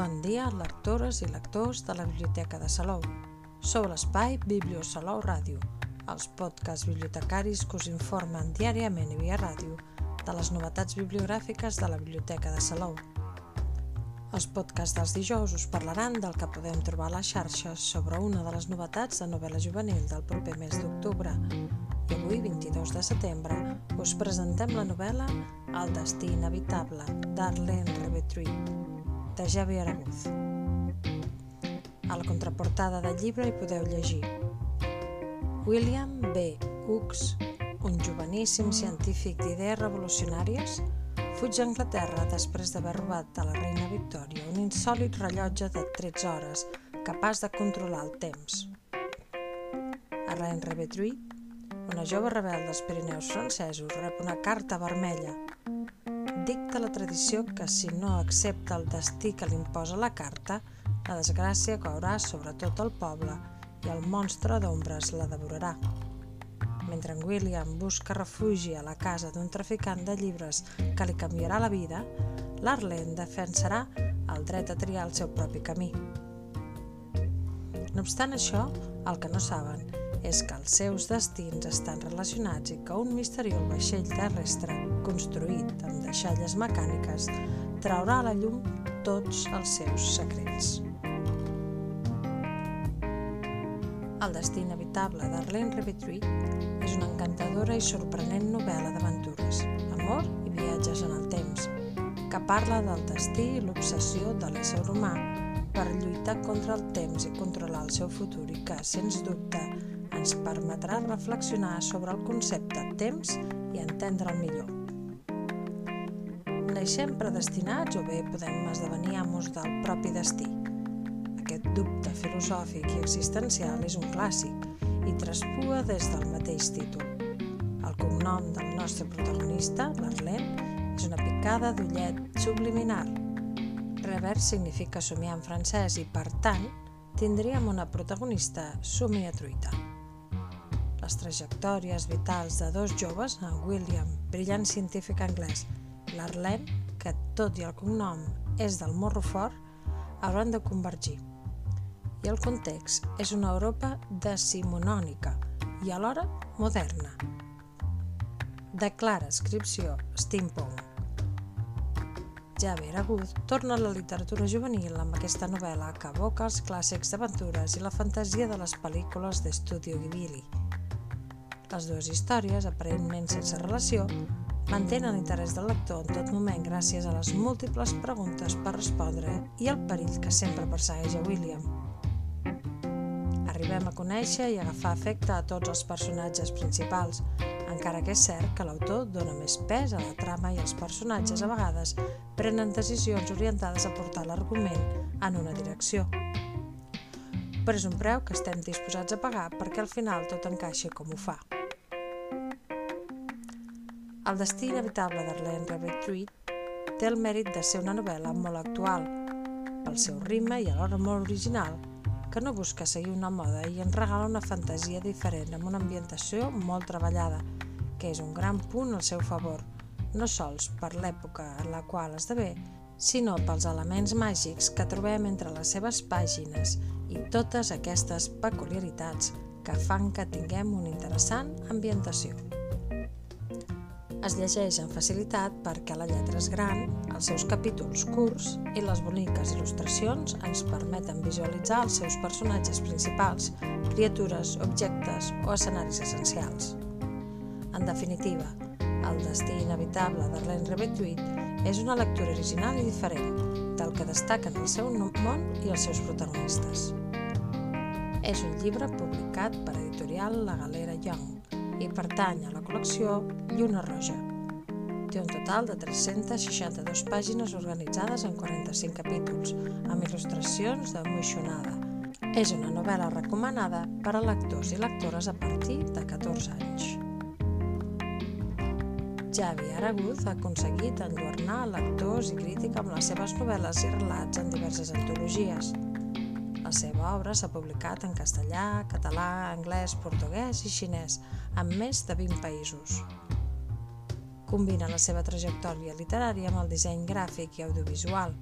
Bon dia, lectores i lectors de la Biblioteca de Salou. Sou l'espai Bibliosalou Ràdio, els podcasts bibliotecaris que us informen diàriament i via ràdio de les novetats bibliogràfiques de la Biblioteca de Salou. Els podcasts dels dijous us parlaran del que podem trobar a les xarxes sobre una de les novetats de novel·la juvenil del proper mes d'octubre. I avui, 22 de setembre, us presentem la novel·la El destí inevitable d'Arlene Revetrie, de Javi Araguz. A la contraportada del llibre hi podeu llegir William B. Hooks, un joveníssim científic d'idees revolucionàries, fuig a Anglaterra després d'haver robat a la reina Victòria un insòlid rellotge de 13 hores capaç de controlar el temps. Arlene Revetrie, una jove rebel dels Pirineus francesos, rep una carta vermella. Dicta la tradició que si no accepta el destí que li imposa la carta, la desgràcia caurà sobre tot el poble i el monstre d'ombres la devorarà mentre en William busca refugi a la casa d'un traficant de llibres que li canviarà la vida, l'Arlen defensarà el dret a triar el seu propi camí. No obstant això, el que no saben és que els seus destins estan relacionats i que un misteriós vaixell terrestre construït amb deixalles mecàniques traurà a la llum tots els seus secrets. El destí inevitable d'Arlene Revetrie és una encantadora i sorprenent novel·la d'aventures, amor i viatges en el temps, que parla del destí i l'obsessió de l'ésser humà per lluitar contra el temps i controlar el seu futur i que, sens dubte, ens permetrà reflexionar sobre el concepte temps i entendre'l millor. Neixem predestinats o bé podem esdevenir amos del propi destí – aquest dubte filosòfic i existencial és un clàssic i traspua des del mateix títol. El cognom del nostre protagonista, l'Arlene, és una picada d'ullet subliminal. Revers significa somiar en francès i, per tant, tindríem una protagonista somiatruita. Les trajectòries vitals de dos joves, en William, brillant científic anglès, l'Arlene, que tot i el cognom és del morro fort, hauran de convergir i el context és una Europa decimonònica i alhora moderna. De clara escripció steampunk. Javier Agud torna a la literatura juvenil amb aquesta novel·la que evoca els clàssics d'aventures i la fantasia de les pel·lícules d'Estudio Ghibli. Les dues històries, aparentment sense relació, mantenen l'interès del lector en tot moment gràcies a les múltiples preguntes per respondre i el perill que sempre persegueix a William – arribem a conèixer i agafar afecte a tots els personatges principals, encara que és cert que l'autor dona més pes a la trama i els personatges a vegades prenen decisions orientades a portar l'argument en una direcció. Però és un preu que estem disposats a pagar perquè al final tot encaixi com ho fa. El destí inevitable d'Arlene Revetrie té el mèrit de ser una novel·la molt actual, pel seu ritme i alhora molt original, que no busca seguir una moda i ens regala una fantasia diferent amb una ambientació molt treballada, que és un gran punt al seu favor, no sols per l'època en la qual esdevé, sinó pels elements màgics que trobem entre les seves pàgines i totes aquestes peculiaritats que fan que tinguem una interessant ambientació. Es llegeix amb facilitat perquè la lletra és gran, els seus capítols curts i les boniques il·lustracions ens permeten visualitzar els seus personatges principals, criatures, objectes o escenaris essencials. En definitiva, El destí inevitable d'Arlene Revetue és una lectura original i diferent del que destaquen el seu món i els seus protagonistes. És un llibre publicat per editorial La Galera Young i pertany a la col·lecció Lluna Roja. Té un total de 362 pàgines organitzades en 45 capítols, amb il·lustracions de Moixonada. És una novel·la recomanada per a lectors i lectores a partir de 14 anys. Javi Araguz ha aconseguit enlluernar lectors i crítica amb les seves novel·les i relats en diverses antologies. La seva obra s'ha publicat en castellà, català, anglès, portuguès i xinès, en més de 20 països. Combina la seva trajectòria literària amb el disseny gràfic i audiovisual.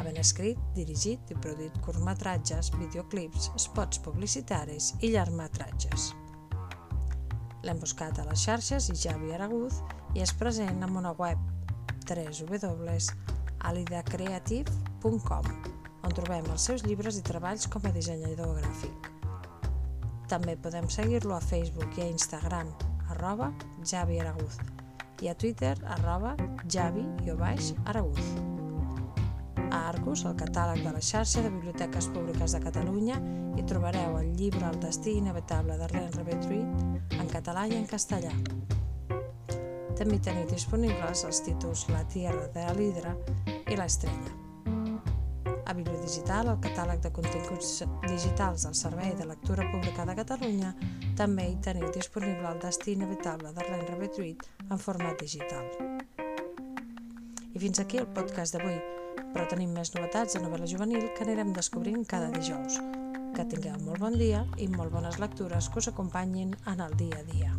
havent escrit, dirigit i produït curtmetratges, videoclips, spots publicitaris i llargmetratges. L'hem buscat a les xarxes i Javi Araguz i és present amb una web www.alidacreative.com on trobem els seus llibres i treballs com a dissenyador gràfic. També podem seguir-lo a Facebook i a Instagram, arroba Javi Araguz, i a Twitter, arroba Javi-Araguz. A Argus, el catàleg de la xarxa de biblioteques públiques de Catalunya, hi trobareu el llibre El destí inevitable de Ren Rebetruit en català i en castellà. També teniu disponibles els títols La Tierra de l'Hidra i La Estrella. A Bibliodigital, el catàleg de continguts digitals del Servei de Lectura Pública de Catalunya, també hi teniu disponible el destí inevitable de Ren Rebetruit en format digital. I fins aquí el podcast d'avui, però tenim més novetats de novel·la juvenil que anirem descobrint cada dijous. Que tingueu molt bon dia i molt bones lectures que us acompanyin en el dia a dia.